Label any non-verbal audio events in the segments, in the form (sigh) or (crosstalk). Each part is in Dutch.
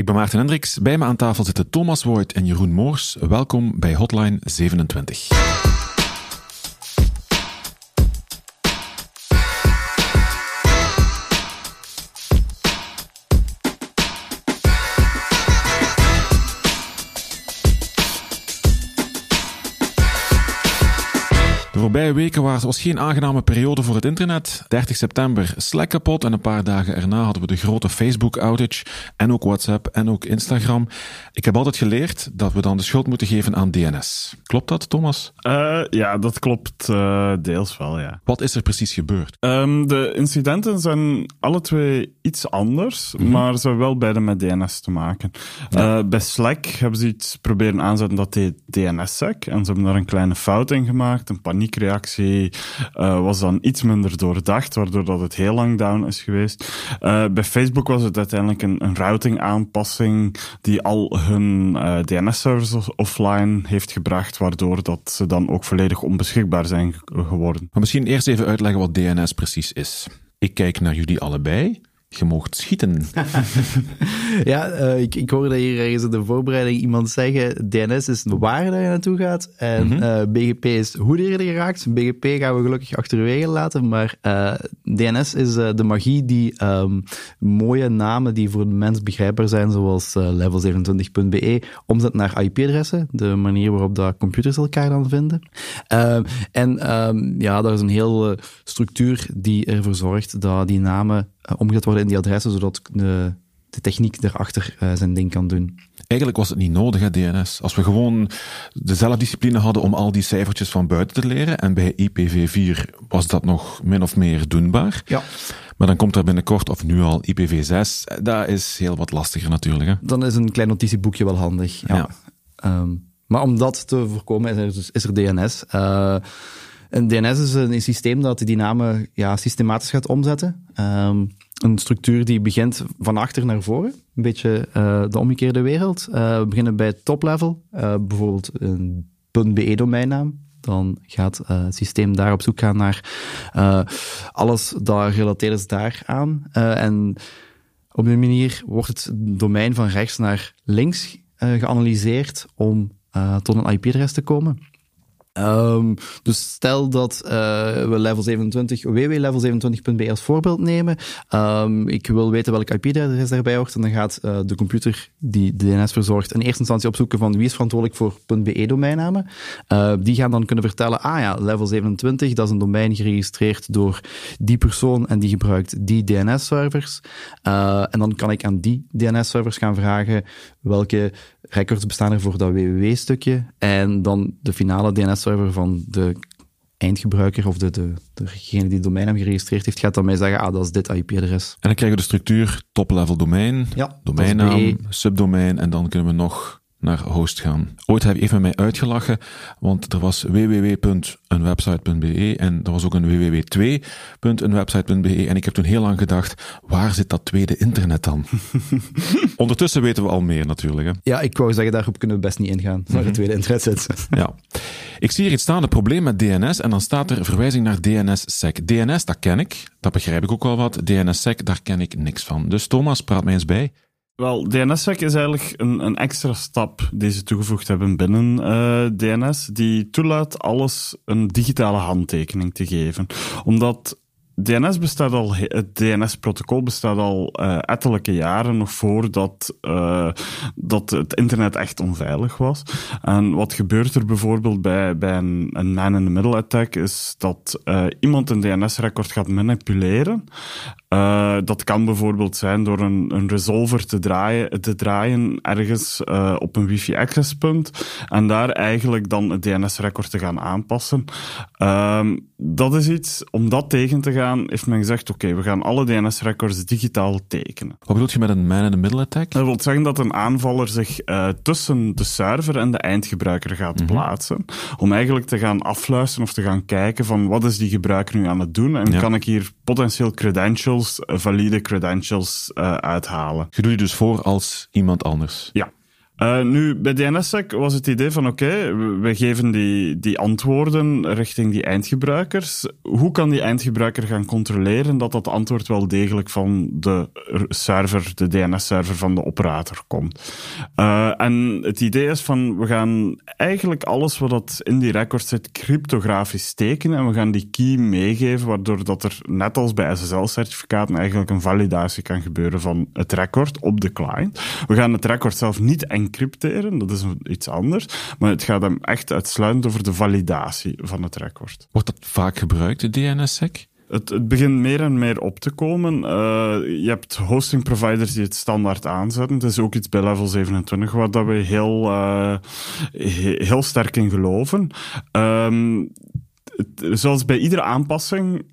Ik ben Maarten Hendricks. Bij me aan tafel zitten Thomas Voigt en Jeroen Moors. Welkom bij Hotline 27. Voorbije weken was, was geen aangename periode voor het internet. 30 september Slack kapot en een paar dagen erna hadden we de grote Facebook-outage en ook WhatsApp en ook Instagram. Ik heb altijd geleerd dat we dan de schuld moeten geven aan DNS. Klopt dat, Thomas? Uh, ja, dat klopt uh, deels wel, ja. Wat is er precies gebeurd? Um, de incidenten zijn alle twee iets anders, mm -hmm. maar ze hebben wel beide met DNS te maken. Ja. Uh, bij Slack hebben ze iets proberen aanzetten dat deed DNSSEC en ze hebben daar een kleine fout in gemaakt, een paniek reactie uh, was dan iets minder doordacht, waardoor dat het heel lang down is geweest. Uh, bij Facebook was het uiteindelijk een, een routing aanpassing die al hun eh, DNS-servers offline heeft gebracht, waardoor dat ze dan ook volledig onbeschikbaar zijn geworden. Maar misschien eerst even uitleggen wat DNS precies is. Ik kijk naar jullie allebei. Je mocht schieten. (laughs) ja, uh, ik, ik hoorde hier ergens in de voorbereiding iemand zeggen: DNS is waar dat je naartoe gaat. En mm -hmm. uh, BGP is hoe je er geraakt. BGP gaan we gelukkig achterwege laten. Maar uh, DNS is de magie die um, mooie namen die voor de mens begrijpbaar zijn, zoals level27.be, omzet naar IP-adressen. De manier waarop dat computers elkaar dan vinden. en um, ja, daar is een hele structuur die ervoor zorgt dat die namen omgezet worden in die adressen, zodat de, de techniek erachter uh, zijn ding kan doen. Eigenlijk was het niet nodig, hè, DNS. Als we gewoon de zelfdiscipline hadden om al die cijfertjes van buiten te leren, en bij IPv4 was dat nog min of meer doenbaar. Ja. Maar dan komt er binnenkort, of nu al, IPv6. Dat is heel wat lastiger natuurlijk. Hè. Dan is een klein notitieboekje wel handig. Ja. ja. Um, maar om dat te voorkomen is er, dus, is er DNS. Uh, een DNS is een, systeem dat die namen ja, systematisch gaat omzetten. Um, een structuur die begint van achter naar voren. Een beetje uh, de omgekeerde wereld. Uh, we beginnen bij top level. Uh, bijvoorbeeld een .be-domeinnaam. Dan gaat het systeem daar op zoek gaan naar alles dat gerelateerd is daaraan. en op die manier wordt het domein van rechts naar links geanalyseerd om tot een IP-adres te komen. Um, dus stel dat uh, we level 27, www.level27.be als voorbeeld nemen. Um, ik wil weten welk IP-adres daarbij hoort. En dan gaat uh, de computer die de DNS verzorgt in eerste instantie opzoeken van wie is verantwoordelijk voor .be-domeinnamen. Uh, die gaan dan kunnen vertellen, ah ja, level 27, dat is een domein geregistreerd door die persoon en die gebruikt die DNS-servers. en dan kan ik aan die DNS-servers gaan vragen welke records bestaan er voor dat www-stukje. En dan de finale DNS-server van de eindgebruiker of de, de, degene die het domeinnaam geregistreerd heeft, gaat dan mij zeggen, ah, dat is dit IP-adres. En dan krijgen we de structuur top-level domein, ja, domeinnaam, subdomein, en dan kunnen we nog naar host gaan. Ooit heb je even mij uitgelachen, want er was www.eenwebsite.be en er was ook een www.2.eenwebsite.be en ik heb toen heel lang gedacht, waar zit dat tweede internet dan? (laughs) Ondertussen weten we al meer natuurlijk. Hè? Ja, ik wou zeggen, daarop kunnen we best niet ingaan, waar het mhm. tweede internet zit. (laughs) ja. Ik zie hier iets staan, het probleem met DNS, en dan staat er verwijzing naar DNS-sec. DNS, dat ken ik, dat begrijp ik ook wel wat. DNS-sec, daar ken ik niks van. Dus Thomas, praat mij eens bij. Wel, DNSSEC is eigenlijk een, een extra stap die ze toegevoegd hebben binnen eh, DNS, die toelaat alles een digitale handtekening te geven. Omdat DNS bestaat al, het DNS-protocol bestaat al uh, ettelijke jaren nog voordat uh, dat het internet echt onveilig was. En wat gebeurt er bijvoorbeeld bij, bij een, een man-in-the-middle attack is dat iemand een DNS-record gaat manipuleren. Dat kan bijvoorbeeld zijn door een, een resolver te draaien, te draaien ergens op een wifi-accesspunt en daar eigenlijk dan het DNS-record te gaan aanpassen. Ehm, dat is iets, om dat tegen te gaan, heeft men gezegd, oké, we gaan alle DNS-records digitaal tekenen. Wat bedoel je met een man-in-the-middle attack? Dat wil zeggen dat een aanvaller zich uh, tussen de server en de eindgebruiker gaat mm -hmm. plaatsen, om eigenlijk te gaan afluisteren of te gaan kijken van wat is die gebruiker nu aan het doen en ja. kan ik hier potentieel credentials, valide credentials uh, uithalen. Je doet je dus voor als iemand anders? Ja. Uh, nu, bij DNSSEC was het idee van oké, we geven die, die antwoorden richting die eindgebruikers. Hoe kan die eindgebruiker gaan controleren dat dat antwoord wel degelijk van de server, de DNS-server van de operator komt? Uh, en het idee is van, we gaan eigenlijk alles wat dat in die record zit cryptografisch tekenen en we gaan die key meegeven, waardoor dat er net als bij SSL-certificaten eigenlijk een validatie kan gebeuren van het record op de client. We gaan het record zelf niet encrypteren, dat is iets anders, maar het gaat hem echt uitsluitend over de validatie van het record. Wordt dat vaak gebruikt, de DNSSEC? Het, het, begint meer en meer op te komen. Uh, je hebt hosting providers die het standaard aanzetten. Het is ook iets bij level 27 waar dat we heel, uh, heel sterk in geloven. Um, zoals bij iedere aanpassing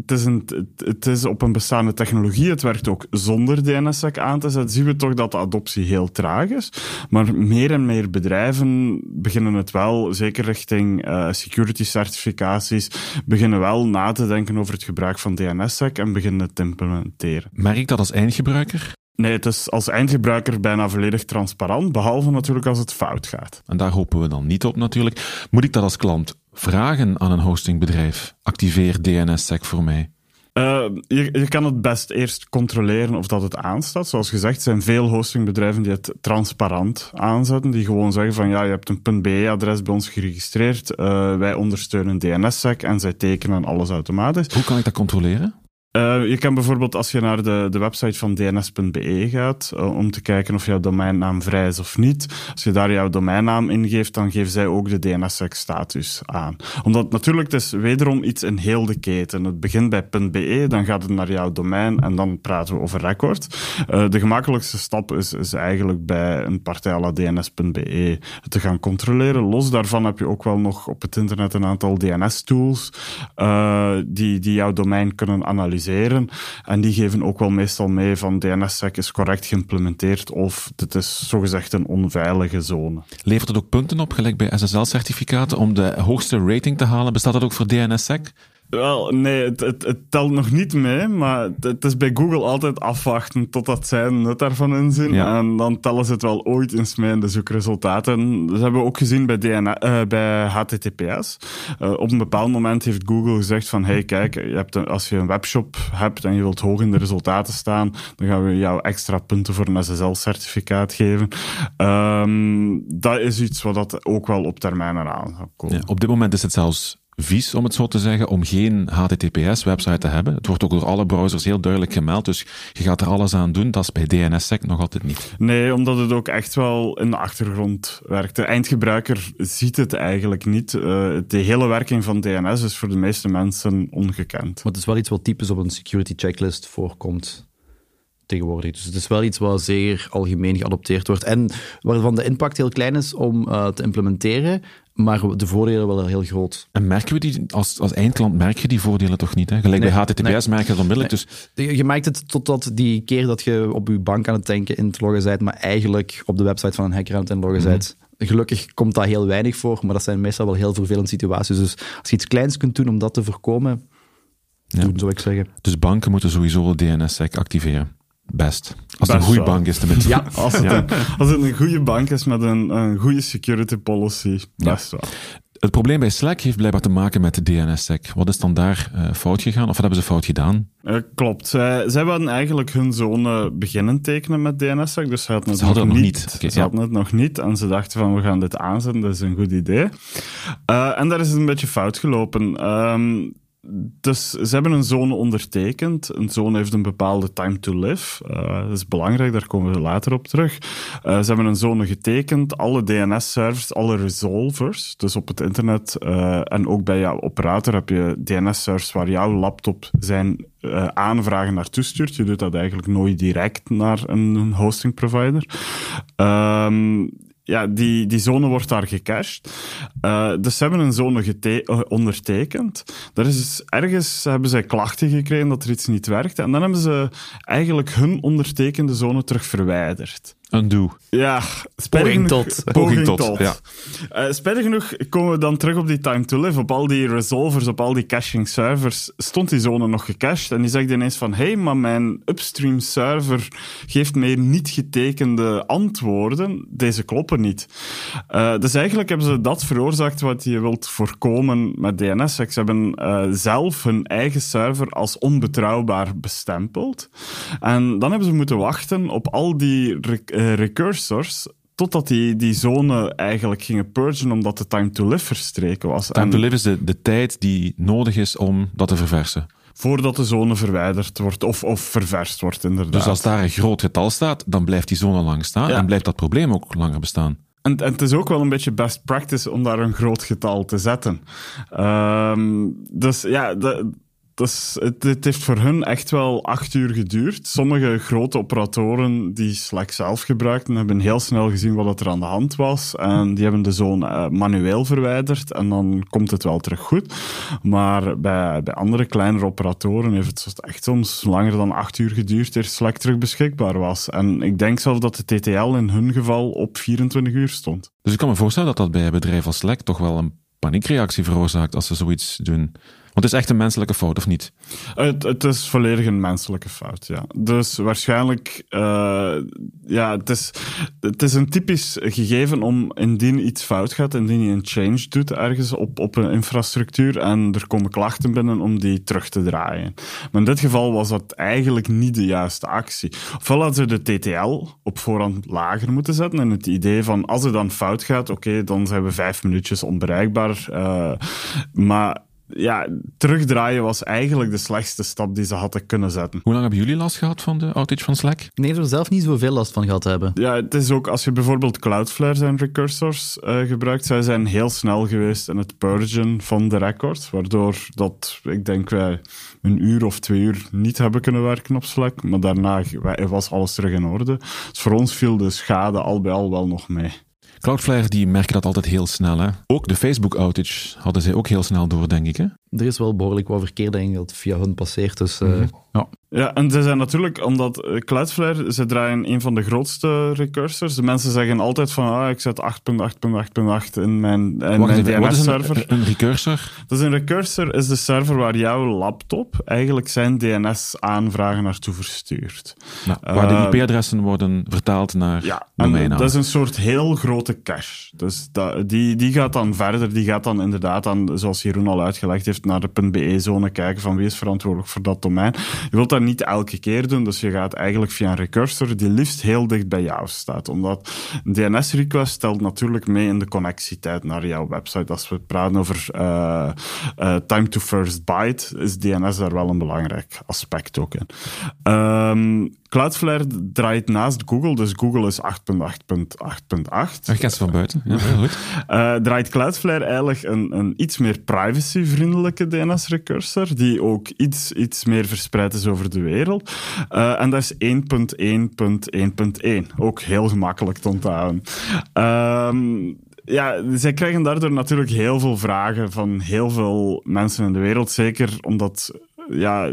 het is, een, het is op een bestaande technologie. Het werkt ook zonder DNSSEC aan te zetten. Zien we toch dat de adoptie heel traag is. Maar meer en meer bedrijven beginnen het wel, zeker richting uh, security certificaties, beginnen wel na te denken over het gebruik van DNSSEC en beginnen het te implementeren. Merk ik dat als eindgebruiker? Nee, het is als eindgebruiker bijna volledig transparant, behalve natuurlijk als het fout gaat. En daar hopen we dan niet op natuurlijk. Moet ik dat als klant vragen aan een hostingbedrijf? Activeer DNSSEC voor mij. Uh, je, je, kan het best eerst controleren of dat het aanstaat. Zoals gezegd, zijn veel hostingbedrijven die het transparant aanzetten. Die gewoon zeggen van ja, je hebt een .be-adres bij ons geregistreerd. Uh, wij ondersteunen DNSSEC en zij tekenen alles automatisch. Hoe kan ik dat controleren? Uh, je kan bijvoorbeeld als je naar de, de website van dns.be gaat, uh, om te kijken of jouw domeinnaam vrij is of niet. Als je daar jouw domeinnaam ingeeft, dan geven zij ook de DNSSEC-status aan. Omdat natuurlijk, het is wederom iets in heel de keten. Het begint bij .be, dan gaat het naar jouw domein en dan praten we over record. Uh, de gemakkelijkste stap is, is eigenlijk bij een partij à dns.be te gaan controleren. Los daarvan heb je ook wel nog op het internet een aantal DNS-tools die, die jouw domein kunnen analyseren en die geven ook wel meestal mee van DNSSEC is correct geïmplementeerd of dit is zogezegd een onveilige zone. Levert het ook punten op, gelijk bij SSL-certificaten, om de hoogste rating te halen? Bestaat dat ook voor DNSSEC? Wel, nee, het, het, het, telt nog niet mee, maar het, is bij Google altijd afwachten totdat zij een nut daarvan inzien. En dan tellen ze het wel ooit eens mee in de zoekresultaten. Dat hebben we ook gezien bij, DNA, uh, eh, bij HTTPS. Uh, eh, op een bepaald moment heeft Google gezegd van, hey kijk, je hebt een, als je een webshop hebt en je wilt hoog in de resultaten staan, dan gaan we jou extra punten voor een SSL-certificaat geven. Um, dat is iets wat dat ook wel op termijn eraan gaat komen. Ja, op dit moment is het zelfs vies, om het zo te zeggen, om geen HTTPS-website te hebben. Het wordt ook door alle browsers heel duidelijk gemeld, dus je gaat er alles aan doen. Dat is bij DNSSEC nog altijd niet. Nee, omdat het ook echt wel in de achtergrond werkt. De eindgebruiker ziet het eigenlijk niet. Uh, de hele werking van DNS is voor de meeste mensen ongekend. Maar het is wel iets wat typisch op een security checklist voorkomt tegenwoordig. Dus het is wel iets wat zeer algemeen geadopteerd wordt. En waarvan de impact heel klein is om uh, te implementeren, maar de voordelen wel heel groot. En merken we die, als, als eindklant merk je die voordelen toch niet? Hè? Gelijk bij HTTPS nee, merk je dat onmiddellijk. Nee. Dus... Je merkt het totdat die keer dat je op je bank aan het denken in te loggen bent, maar eigenlijk op de website van een hacker aan het inloggen bent. Mhm. Gelukkig komt dat heel weinig voor, maar dat zijn meestal wel heel vervelende situaties. Dus als je iets kleins kunt doen om dat te voorkomen, ja. doen, zou ik zeggen. Dus banken moeten sowieso DNSSEC activeren. Best. Als het een goede bank is tenminste. Ja, (laughs) als het, Een, als het een goede bank is met een, een goede security policy, best wel. Het probleem bij Slack heeft blijkbaar te maken met de DNSSEC. Wat is dan daar uh, fout gegaan, of wat hebben ze fout gedaan? Uh, klopt. Zij, zij wilden eigenlijk hun zone beginnen tekenen met DNSSEC, dus ze hadden het, nog, nog, niet. Okay, ze hadden het nog niet en ze dachten van, we gaan dit aanzetten, dat is een goed idee. Uh, en daar is het een beetje fout gelopen. Um, dus ze hebben een zone ondertekend. Een zone heeft een bepaalde time to live. Uh, dat is belangrijk, daar komen we later op terug. Uh, ze hebben een zone getekend. Alle DNS-servers, alle resolvers, dus op het internet uh, en ook bij jouw operator heb je DNS-servers waar jouw laptop zijn aanvragen naartoe stuurt. Je doet dat eigenlijk nooit direct naar een hosting provider. Um, ja, die, die zone wordt daar gecached. Uh, dus ze hebben een zone uh, ondertekend. Daar is dus ergens hebben zij klachten gekregen dat er iets niet werkte. En dan hebben ze eigenlijk hun ondertekende zone terug verwijderd. Undo. Ja, poging tot. Poging tot, ja. Uh, spijtig genoeg komen we dan terug op die time to live. Op al die resolvers, op al die caching servers, stond die zone nog gecached. En die zegt ineens van, hé, hey, maar mijn upstream server geeft mij niet getekende antwoorden. Deze kloppen niet. Uh, dus eigenlijk hebben ze dat veroorzaakt wat je wilt voorkomen met DNS. Ze hebben uh, zelf hun eigen server als onbetrouwbaar bestempeld. En dan hebben ze moeten wachten op al die uh, recursors totdat die, die zone eigenlijk gingen purgen omdat de time to live verstreken was. Time to live is de, de tijd die nodig is om dat te verversen. Voordat de zone verwijderd wordt of, of ververst wordt, inderdaad. Dus als daar een groot getal staat, dan blijft die zone lang staan en blijft dat probleem ook langer bestaan. En, en, het is ook wel een beetje best practice om daar een groot getal te zetten. Um, dus ja, de, het, heeft voor hun echt wel acht uur geduurd. Sommige grote operatoren die Slack zelf gebruikten, hebben heel snel gezien wat er aan de hand was. En die hebben de zone uh, manueel verwijderd en dan komt het wel terug goed. Maar bij, bij andere kleinere operatoren heeft het echt soms langer dan acht uur geduurd eer Slack terug beschikbaar was. En ik denk zelfs dat de TTL in hun geval op 24 uur stond. Dus ik kan me voorstellen dat dat bij bedrijf als Slack toch wel een paniekreactie veroorzaakt als ze zoiets doen. Het is echt een menselijke fout, of niet? Het, het is volledig een menselijke fout, ja. Dus waarschijnlijk, uh, ja, het is, het is een typisch gegeven om indien iets fout gaat, indien je een change doet ergens op, op een infrastructuur en er komen klachten binnen om die terug te draaien. Maar in dit geval was dat eigenlijk niet de juiste actie. Ofwel hadden ze de TTL op voorhand lager moeten zetten en het idee van als het dan fout gaat, oké, dan zijn we vijf minuutjes onbereikbaar. Uh, maar ja, terugdraaien was eigenlijk de slechtste stap die ze hadden kunnen zetten. Hoe lang hebben jullie last gehad van de outage van Slack? Nee, er zelf niet zoveel last van gehad hebben. Ja, het is ook als je bijvoorbeeld Cloudflare zijn recursors uh, gebruikt, zij zijn heel snel geweest in het purgen van de records, waardoor dat, ik denk wij een uur of twee uur niet hebben kunnen werken op Slack, maar daarna was alles terug in orde. Dus voor ons viel de schade al bij al wel nog mee. Cloudflare die merken dat altijd heel snel. Hè? Ook de Facebook-outage hadden zij ook heel snel door, denk ik. Hè? Er is wel behoorlijk wat verkeer denk ik, dat via hun passeert. Dus, uh, ja. Ja, en ze zijn natuurlijk, omdat eh, Cloudflare, ze draaien een van de grootste recursors. De mensen zeggen altijd van, ah, ik zet 8.8.8.8 in mijn, in mijn DNS-server. Een, een, recursor? Dus een recursor is de server waar jouw laptop eigenlijk zijn DNS-aanvragen naartoe verstuurt. Nou, waar de eh, IP-adressen worden vertaald naar ja, domeinnaam. Dat is een soort heel grote cache. Dus dat, die, die gaat dan verder, die gaat dan inderdaad aan, zoals Jeroen al uitgelegd heeft, naar de .be-zone kijken van wie is verantwoordelijk voor dat domein. Je wilt niet elke keer doen, dus je gaat eigenlijk via een recursor die liefst heel dicht bij jou staat. Omdat een DNS-request stelt natuurlijk mee in de connectietijd naar jouw website. Als we praten over uh, uh, time to first byte, is DNS daar wel een belangrijk aspect ook in. Um, Cloudflare draait naast Google, dus Google is 8.8.8.8. Ik van buiten, ja, goed. Uh, draait Cloudflare eigenlijk een, een iets meer privacy-vriendelijke DNS-recursor, die ook iets, iets meer verspreid is over de wereld. Uh, en dat is 1.1.1.1. Ook heel gemakkelijk te onthouden. Um, ja, zij krijgen daardoor natuurlijk heel veel vragen van heel veel mensen in de wereld. Zeker omdat ja,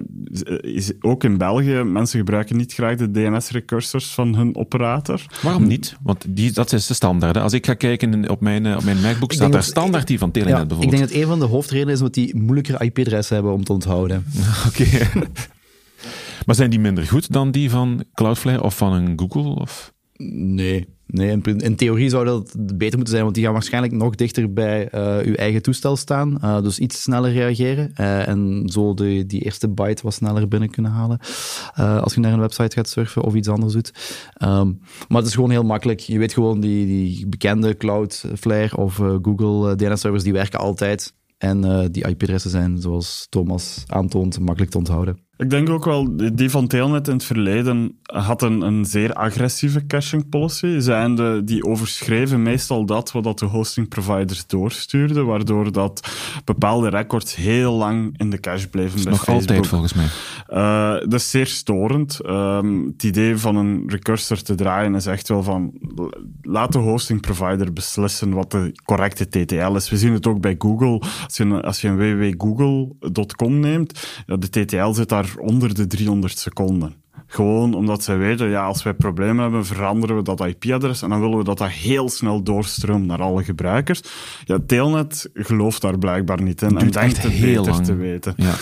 is ook in België, mensen gebruiken niet graag de DNS-recursors van hun operator. Waarom niet? Want die, dat is de standaard. Als ik ga kijken op mijn, op mijn MacBook, staat daar standaard die van Telenet ja, bijvoorbeeld. Ik denk dat een van de hoofdredenen is dat die moeilijker IP-adressen hebben om te onthouden. (laughs) Oké. maar zijn die minder goed dan die van Cloudflare of van een Google? Of? Nee. Nee, in, theorie zou dat beter moeten zijn, want die gaan waarschijnlijk nog dichter bij uh, uw eigen toestel staan. Uh, dus iets sneller reageren. Uh, en zo de, die eerste byte wat sneller binnen kunnen halen. als je naar een website gaat surfen of iets anders doet. Um, maar het is gewoon heel makkelijk. Je weet gewoon, die, die bekende Cloudflare of Google DNS-servers, die werken altijd. En die IP-adressen zijn, zoals Thomas aantoont, makkelijk te onthouden. Ik denk ook wel, die van Telnet in het verleden had een, een zeer agressieve caching policy. Zijnde, die overschreven meestal dat wat de hosting providers doorstuurden, waardoor dat bepaalde records heel lang in de cache bleven bij nog Facebook. altijd volgens mij. Uh, dat is zeer storend. Um, het idee van een recursor te draaien is echt wel van, laat de hosting provider beslissen wat de correcte TTL is. We zien het ook bij Google. Als je, als je een www.google.com neemt, de TTL zit daar onder de 300 seconden. Gewoon omdat zij weten, ja, als wij problemen hebben, veranderen we dat IP-adres en dan willen we dat dat heel snel doorstroomt naar alle gebruikers. Ja, Telnet gelooft daar blijkbaar niet in en denkt het heel beter lang. te weten. Ja.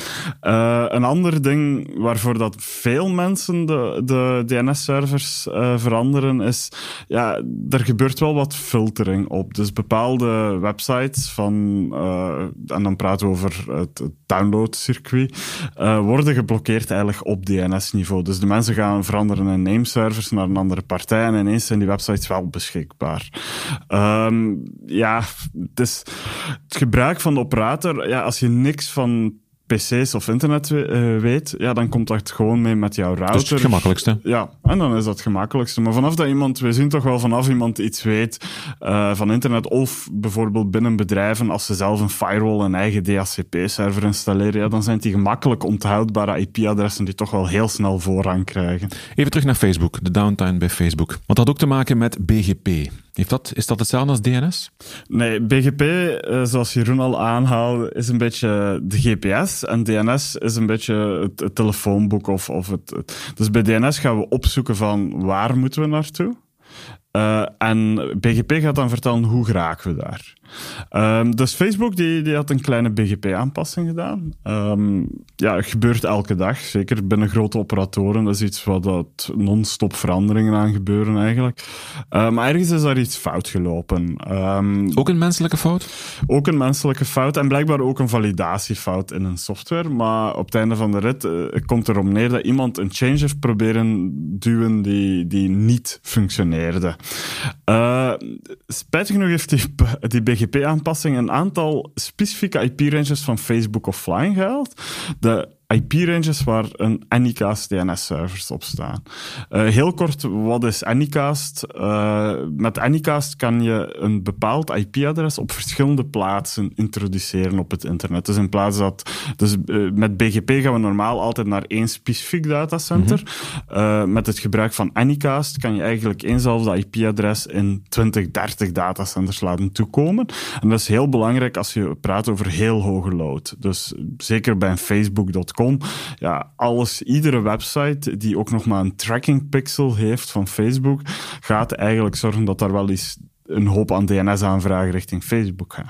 Uh, een ander ding waarvoor dat veel mensen de, de DNS-servers uh, veranderen is, ja, er gebeurt wel wat filtering op. Dus bepaalde websites van, uh, en dan praten we over het, het downloadcircuit, worden geblokkeerd eigenlijk op DNS-niveau. Dus mensen gaan veranderen hun nameservers naar een andere partij en ineens zijn die websites wel beschikbaar. Um, ja, dus het gebruik van de operator, ja, als je niks van PC's of internet uh, weet, ja, dan komt dat gewoon mee met jouw router. Dat is het gemakkelijkste. Ja, en dan is dat het gemakkelijkste. Maar vanaf dat iemand, we zien toch wel vanaf iemand iets weet uh, van internet, of bijvoorbeeld binnen bedrijven, als ze zelf een firewall, een eigen DHCP-server installeren, ja, dan zijn die gemakkelijk onthoudbare IP-adressen die toch wel heel snel voorrang krijgen. Even terug naar Facebook, de downtime bij Facebook. Want dat had ook te maken met BGP. Heeft dat, is dat hetzelfde als DNS? Nee, BGP, eh, zoals Jeroen al aanhaalde, is een beetje de GPS. En DNS is een beetje het, telefoonboek. Of, of het, dus bij DNS gaan we opzoeken van waar moeten we naartoe. Uh, en BGP gaat dan vertellen hoe geraken we daar. Um, dus Facebook die, die had een kleine BGP-aanpassing gedaan. Um, ja, het gebeurt elke dag, zeker binnen grote operatoren. Dat is iets wat dat non-stop veranderingen aan gebeuren eigenlijk. Uh, maar ergens is daar iets fout gelopen. Um, ook een menselijke fout? Ook een menselijke fout en blijkbaar ook een validatiefout in een software. Maar op het einde van de rit uh, komt erom neer dat iemand een change heeft proberen duwen die, die niet functioneerde. Uh, spijtig genoeg heeft die, die BGP BGP-aanpassing een aantal specifieke IP-ranges van Facebook offline gehaald. De IP-ranges waar een Anycast DNS-servers op staan. Uh, heel kort, wat is Anycast? Uh, met Anycast kan je een bepaald IP-adres op verschillende plaatsen introduceren op het internet. Dus in plaats dat... Dus uh, met BGP gaan we normaal altijd naar één specifiek datacenter. Mm -hmm. met het gebruik van Anycast kan je eigenlijk éénzelfde IP-adres in 20, 30 datacenters laten toekomen. En dat is heel belangrijk als je praat over heel hoge load. Dus zeker bij een Ja, alles, iedere website die ook nog maar een tracking pixel heeft van Facebook, gaat eigenlijk zorgen dat daar wel eens een hoop aan DNS-aanvragen richting Facebook gaan.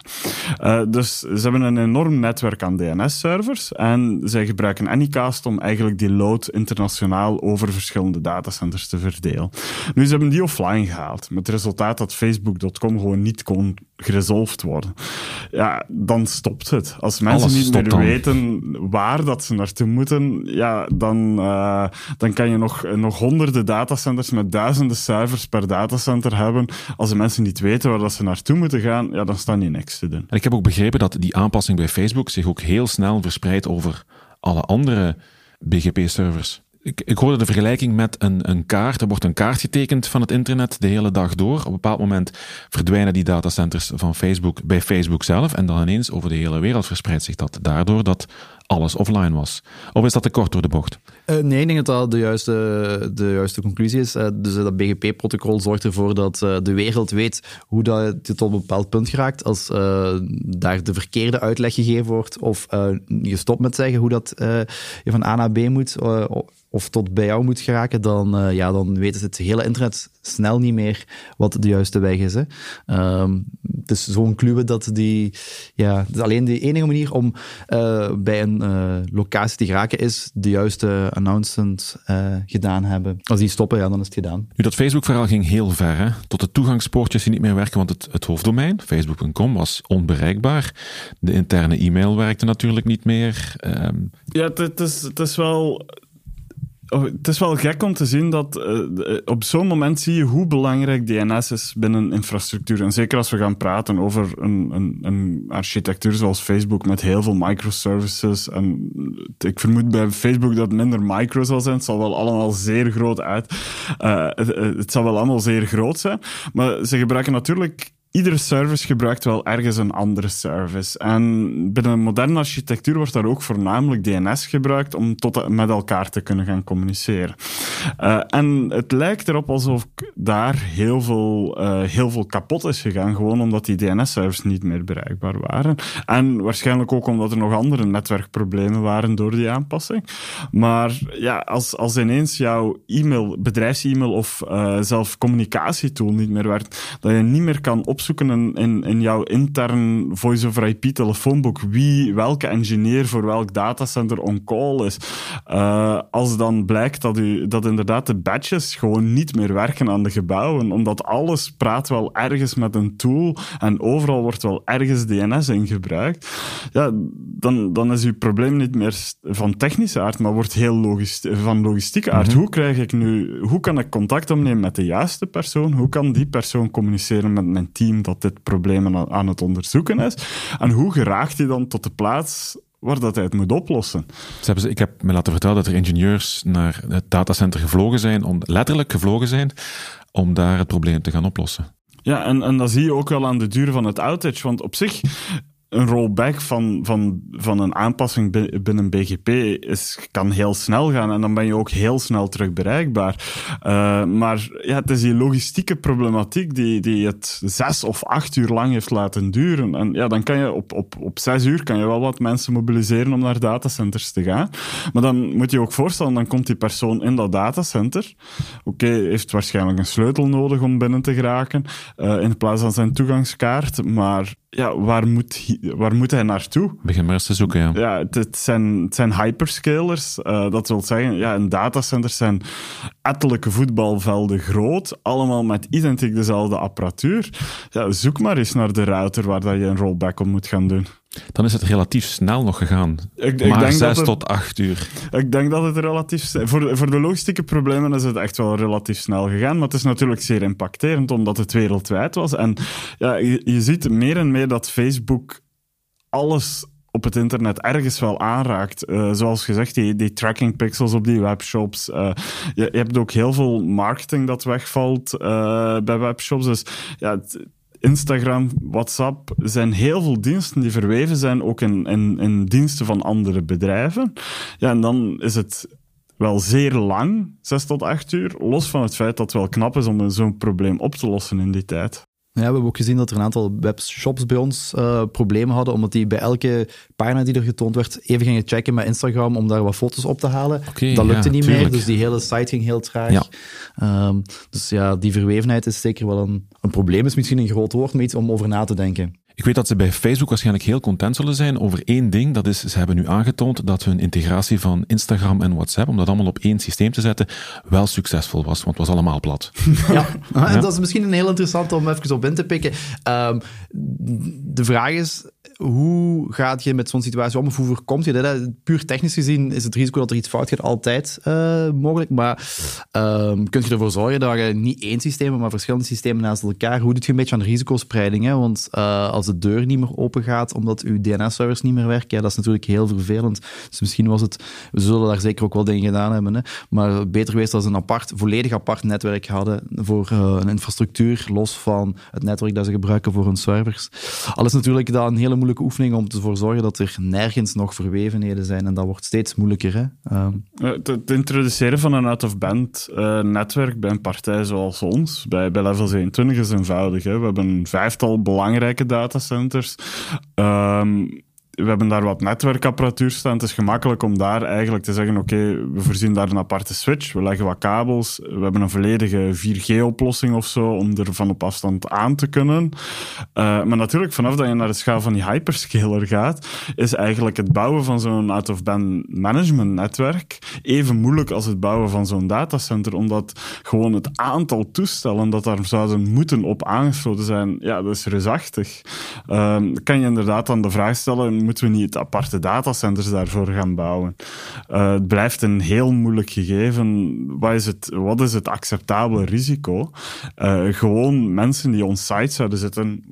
Uh, dus ze hebben een enorm netwerk aan DNS-servers en zij gebruiken Anycast om eigenlijk die load internationaal over verschillende datacenters te verdelen. Nu, ze hebben die offline gehaald, met het resultaat dat Facebook.com gewoon niet kon geresolved worden. Ja, dan stopt het. Als mensen niet meer weten waar dat ze naartoe moeten, ja, dan, uh, dan kan je nog, nog honderden datacenters met duizenden servers per datacenter hebben. Als de mensen niet weten waar dat ze naartoe moeten gaan, ja, dan staan die niks te doen. En ik heb ook begrepen dat die aanpassing bij Facebook zich ook heel snel verspreidt over alle andere BGP-servers. Ik, ik hoorde de vergelijking met een, een kaart. Er wordt een kaart getekend van het internet de hele dag door. Op een bepaald moment verdwijnen die datacenters van Facebook bij Facebook zelf. En dan ineens over de hele wereld verspreidt zich dat. Daardoor dat alles offline was. Of is dat te kort door de bocht? Uh, nee, ik denk dat dat de juiste, de juiste conclusie is. Uh, dus dat BGP-protocol zorgt ervoor dat de wereld weet hoe dat tot een bepaald punt geraakt. Als daar de verkeerde uitleg gegeven wordt of je stopt met zeggen hoe dat je van A naar B moet of tot bij jou moet geraken, dan, uh, ja, dan weet het hele internet snel niet meer wat de juiste weg is. Hè. Um, het is zo'n kluwe dat die... Ja, het is alleen de enige manier om uh, bij een uh, locatie te geraken is de juiste announcement gedaan hebben. Als die stoppen, ja, dan is het gedaan. Nu, dat Facebook-verhaal ging heel ver. Hè? Tot de toegangspoortjes die niet meer werken, want het, het hoofddomein, facebook.com, was onbereikbaar. De interne e-mail werkte natuurlijk niet meer. Um... Ja, het is, het is wel het is wel gek om te zien dat uh, op zo'n moment zie je hoe belangrijk DNS is binnen infrastructuur. En zeker als we gaan praten over een, een, een architectuur zoals Facebook met heel veel microservices. En ik vermoed bij Facebook dat het minder micro zal zijn. Het zal wel allemaal zeer groot uit. Het, het zal wel allemaal zeer groot zijn. Maar ze gebruiken natuurlijk iedere service gebruikt wel ergens een andere service. En binnen een moderne architectuur wordt daar ook voornamelijk DNS gebruikt om tot met elkaar te kunnen gaan communiceren. Uh, en het lijkt erop alsof daar heel veel, uh, heel veel kapot is gegaan, gewoon omdat die DNS-servers niet meer bereikbaar waren. En waarschijnlijk ook omdat er nog andere netwerkproblemen waren door die aanpassing. Maar ja, als, als ineens jouw e-mail, bedrijfs-e-mail of uh, zelf communicatietool niet meer werkt, dat je niet meer kan opzoeken opzoeken in, in, in jouw intern voice-over-IP-telefoonboek wie, welke engineer voor welk datacenter on call is. Uh, als dan blijkt dat, u, dat inderdaad de badges gewoon niet meer werken aan de gebouwen, omdat alles praat wel ergens met een tool en overal wordt wel ergens DNS in gebruikt, ja, dan, dan is uw probleem niet meer van technische aard, maar wordt heel logisch, van logistieke aard. Mhm. Hoe krijg ik nu, hoe kan ik contact opnemen met de juiste persoon? Hoe kan die persoon communiceren met mijn team? Dat dit probleem aan het onderzoeken is. En hoe geraakt hij dan tot de plaats waar dat hij het moet oplossen. Ze hebben, ik heb me laten vertellen dat er ingenieurs naar het datacenter gevlogen zijn, om, letterlijk gevlogen zijn, om daar het probleem te gaan oplossen. Ja, en, en dat zie je ook wel aan de duur van het outage. Want op zich, een rollback van, van, van een aanpassing binnen BGP is, kan heel snel gaan en dan ben je ook heel snel terug bereikbaar. Uh, maar ja, het is die logistieke problematiek die, die het zes of acht uur lang heeft laten duren. En ja, dan kan je op, op, op zes uur kan je wel wat mensen mobiliseren om naar datacenters te gaan. Maar dan moet je ook voorstellen, dan komt die persoon in dat datacenter. Oké, heeft waarschijnlijk een sleutel nodig om binnen te geraken, uh, in plaats van zijn toegangskaart. Maar ja, waar moet, waar moet hij naartoe? Begin maar eens te zoeken, ja. Ja, het, zijn, het zijn hyperscalers. Uh, dat wil zeggen, ja, een datacenter zijn ettelijke voetbalvelden groot, allemaal met identiek dezelfde apparatuur. Ja, zoek maar eens naar de router waar dat je een rollback op moet gaan doen. Dan is het relatief snel nog gegaan. Ik, ik maar denk zes tot acht uur. Ik denk dat het relatief... Voor, voor de logistieke problemen is het echt wel relatief snel gegaan. Maar het is natuurlijk zeer impacterend, omdat het wereldwijd was. En ja, je, je ziet meer en meer dat Facebook alles op het internet ergens wel aanraakt. Uh, zoals gezegd, die, die tracking pixels op die webshops. Uh, je, je, hebt ook heel veel marketing dat wegvalt uh, bij webshops. Dus ja, Instagram, WhatsApp zijn heel veel diensten die verweven zijn ook in, diensten van andere bedrijven. Ja, en dan is het wel zeer lang, 6 tot 8 uur, los van het feit dat het wel knap is om zo'n probleem op te lossen in die tijd. Ja, we hebben ook gezien dat er een aantal webshops bij ons uh, problemen hadden, omdat die bij elke pagina die er getoond werd even gingen checken met Instagram om daar wat foto's op te halen. dat lukte niet meer, dus die hele site ging heel traag. Ja. Um, dus ja, die verwevenheid is zeker wel een, een probleem, is misschien een groot woord, maar iets om over na te denken. Ik weet dat ze bij Facebook waarschijnlijk heel content zullen zijn over één ding. Dat is, ze hebben nu aangetoond dat hun integratie van Instagram en WhatsApp, om dat allemaal op één systeem te zetten, wel succesvol was, want het was allemaal plat. (laughs) Ja, ja. dat is misschien een heel interessant om even op in te pikken. Um, de vraag is, hoe gaat je met zo'n situatie om hoe voorkomt je dat? Puur technisch gezien is het risico dat er iets fout gaat altijd uh, mogelijk, maar um, kun je ervoor zorgen dat je niet één systeem, maar verschillende systemen naast elkaar, hoe doe je een beetje aan risicospreiding? Hè? Want uh, als de deur niet meer open gaat omdat uw DNS-servers niet meer werken, dat is natuurlijk heel vervelend. Dus misschien was het, we zullen daar zeker ook wel dingen gedaan hebben, hè? maar beter geweest als een apart, volledig apart netwerk hadden voor uh, een infrastructuur, los van het netwerk dat ze gebruiken voor hun servers. Al is natuurlijk dat een hele moeilijke oefening om ervoor te zorgen dat er nergens nog verwevenheden zijn. En dat wordt steeds moeilijker. Hè? Het, introduceren van een out-of-band uh, netwerk bij een partij zoals ons, bij, bij Level 27, is eenvoudig. Hè? We hebben een vijftal belangrijke datacenters. Um, we hebben daar wat netwerkapparatuur staan. Het is gemakkelijk om daar eigenlijk te zeggen: oké, we voorzien daar een aparte switch, we leggen wat kabels, we hebben een volledige 4G-oplossing of zo om er van op afstand aan te kunnen. Uh, maar natuurlijk, vanaf dat je naar de schaal van die hyperscaler gaat, is eigenlijk het bouwen van zo'n out-of-band management netwerk even moeilijk als het bouwen van zo'n datacenter, omdat gewoon het aantal toestellen dat daar zouden moeten op aangesloten zijn, ja, dat is reusachtig. Uh, kan je inderdaad dan de vraag stellen moeten we niet aparte datacenters daarvoor gaan bouwen? Uh, het blijft een heel moeilijk gegeven. Wat is het, wat is het acceptabele risico? Uh, gewoon mensen die on-site zouden zitten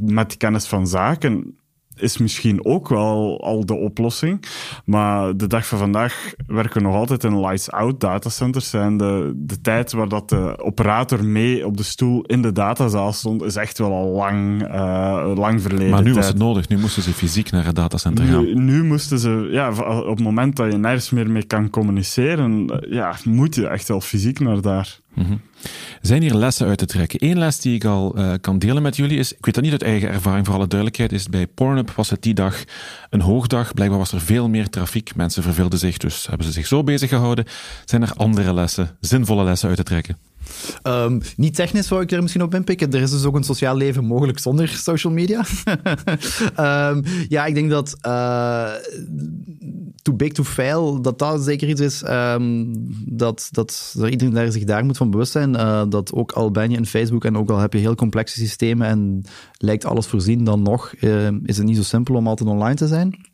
met kennis van zaken is misschien ook wel al de oplossing. Maar de dag van vandaag werken we nog altijd in lights-out datacenters. En de, de tijd waar dat de operator mee op de stoel in de datazaal stond, is echt wel al lang, uh, lang verleden. Maar nu was het nodig. Nu moesten ze fysiek naar het datacenter gaan. Nu, nu moesten ze, ja, op het moment dat je nergens meer mee kan communiceren, ja, moet je echt wel fysiek naar daar. Mm Zijn hier lessen uit te trekken? Eén les die ik al uh, kan delen met jullie is, ik weet dat niet uit eigen ervaring, voor alle duidelijkheid, is bij Pornhub was het die dag een hoogdag. Blijkbaar was er veel meer trafiek. Mensen verveelden zich, dus hebben ze zich zo bezig gehouden. Zijn er andere lessen, zinvolle lessen uit te trekken? Um, niet technisch zou ik er misschien op inpikken. Er is dus ook een sociaal leven mogelijk zonder social media. um, (laughs) ja, ik denk dat uh, too big to fail, dat dat zeker iets is dat, dat, dat iedereen daar zich daar moet van bewust zijn. Uh, dat ook al ben je in Facebook en ook al heb je heel complexe systemen en lijkt alles voorzien, dan nog uh, is het niet zo simpel om altijd online te zijn.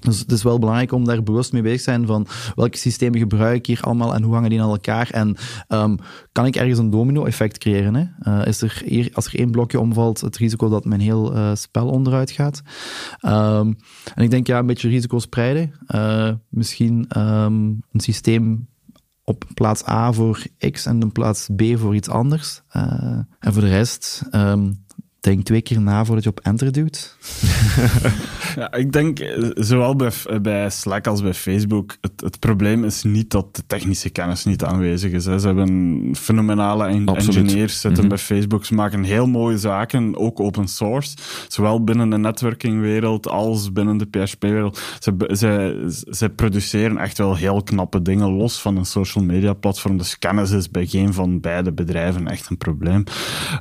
Dus het is wel belangrijk om daar bewust mee bezig te zijn van welke systemen gebruik ik hier allemaal en hoe hangen die aan elkaar en um, kan ik ergens een domino-effect creëren? Hè? Uh, is er als er één blokje omvalt, het risico dat mijn heel uh, spel onderuit gaat? Um, en ik denk ja, een beetje risico spreiden. Uh, misschien um, een systeem op plaats A voor X en een plaats B voor iets anders. en voor de rest denk twee keer na voordat je op enter duwt. (laughs) ja, ik denk, eh, zowel bij, bij Slack als bij Facebook, het, het, probleem is niet dat de technische kennis niet aanwezig is. Hè. Ze hebben fenomenale engineers zitten mm bij Facebook. Ze maken heel mooie zaken, ook open source. Zowel binnen de netwerkingwereld als binnen de PHP-wereld. Ze, ze, ze produceren echt wel heel knappe dingen, los van een social media platform. Dus kennis is bij geen van beide bedrijven echt een probleem.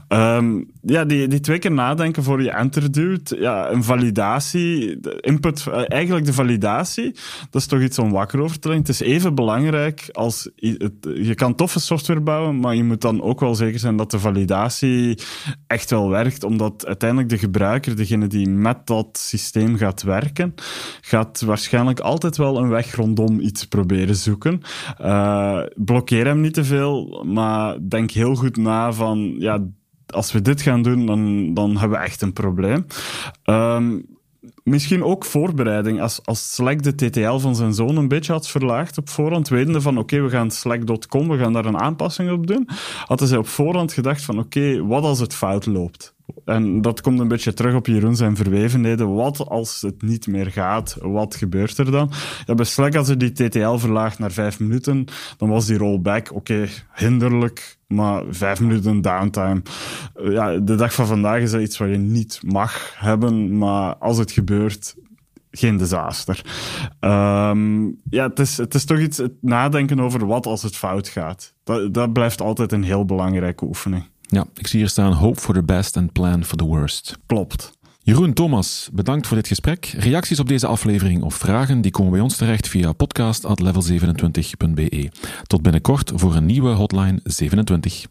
Um, ja, die, die twee twee keer nadenken voor je enter duwt. Ja, een validatie, input, eh, eigenlijk de validatie, dat is toch iets om wakker over te. Het is even belangrijk als, je kan toffe software bouwen, maar je moet dan ook wel zeker zijn dat de validatie echt wel werkt, omdat uiteindelijk de gebruiker, degene die met dat systeem gaat werken, gaat waarschijnlijk altijd wel een weg rondom iets proberen zoeken. Uh, blokkeer hem niet te veel, maar denk heel goed na van, ja, als we dit gaan doen, dan, dan hebben we echt een probleem. Um, misschien ook voorbereiding. Als, als Slack de TTL van zijn zoon een beetje had verlaagd op voorhand, wetende van oké, we gaan Slack.com, we gaan daar een aanpassing op doen, hadden zij op voorhand gedacht van oké, wat als het fout loopt? En dat komt een beetje terug op Jeroen zijn verwevenheden. Wat als het niet meer gaat? Wat gebeurt er dan? Ja, bij Slack, als je die TTL verlaagt naar vijf minuten, dan was die rollback, oké, hinderlijk, maar vijf minuten downtime. Ja, de dag van vandaag is dat iets wat je niet mag hebben, maar als het gebeurt, geen disaster. Um, ja, het is, het is toch iets, het nadenken over wat als het fout gaat. Dat, dat blijft altijd een heel belangrijke oefening. Ja, ik zie hier staan hope for the best and plan for the worst. Klopt. Jeroen, Thomas, bedankt voor dit gesprek. Reacties op deze aflevering of vragen die komen bij ons terecht via podcast.level27.be. Tot binnenkort voor een nieuwe Hotline 27.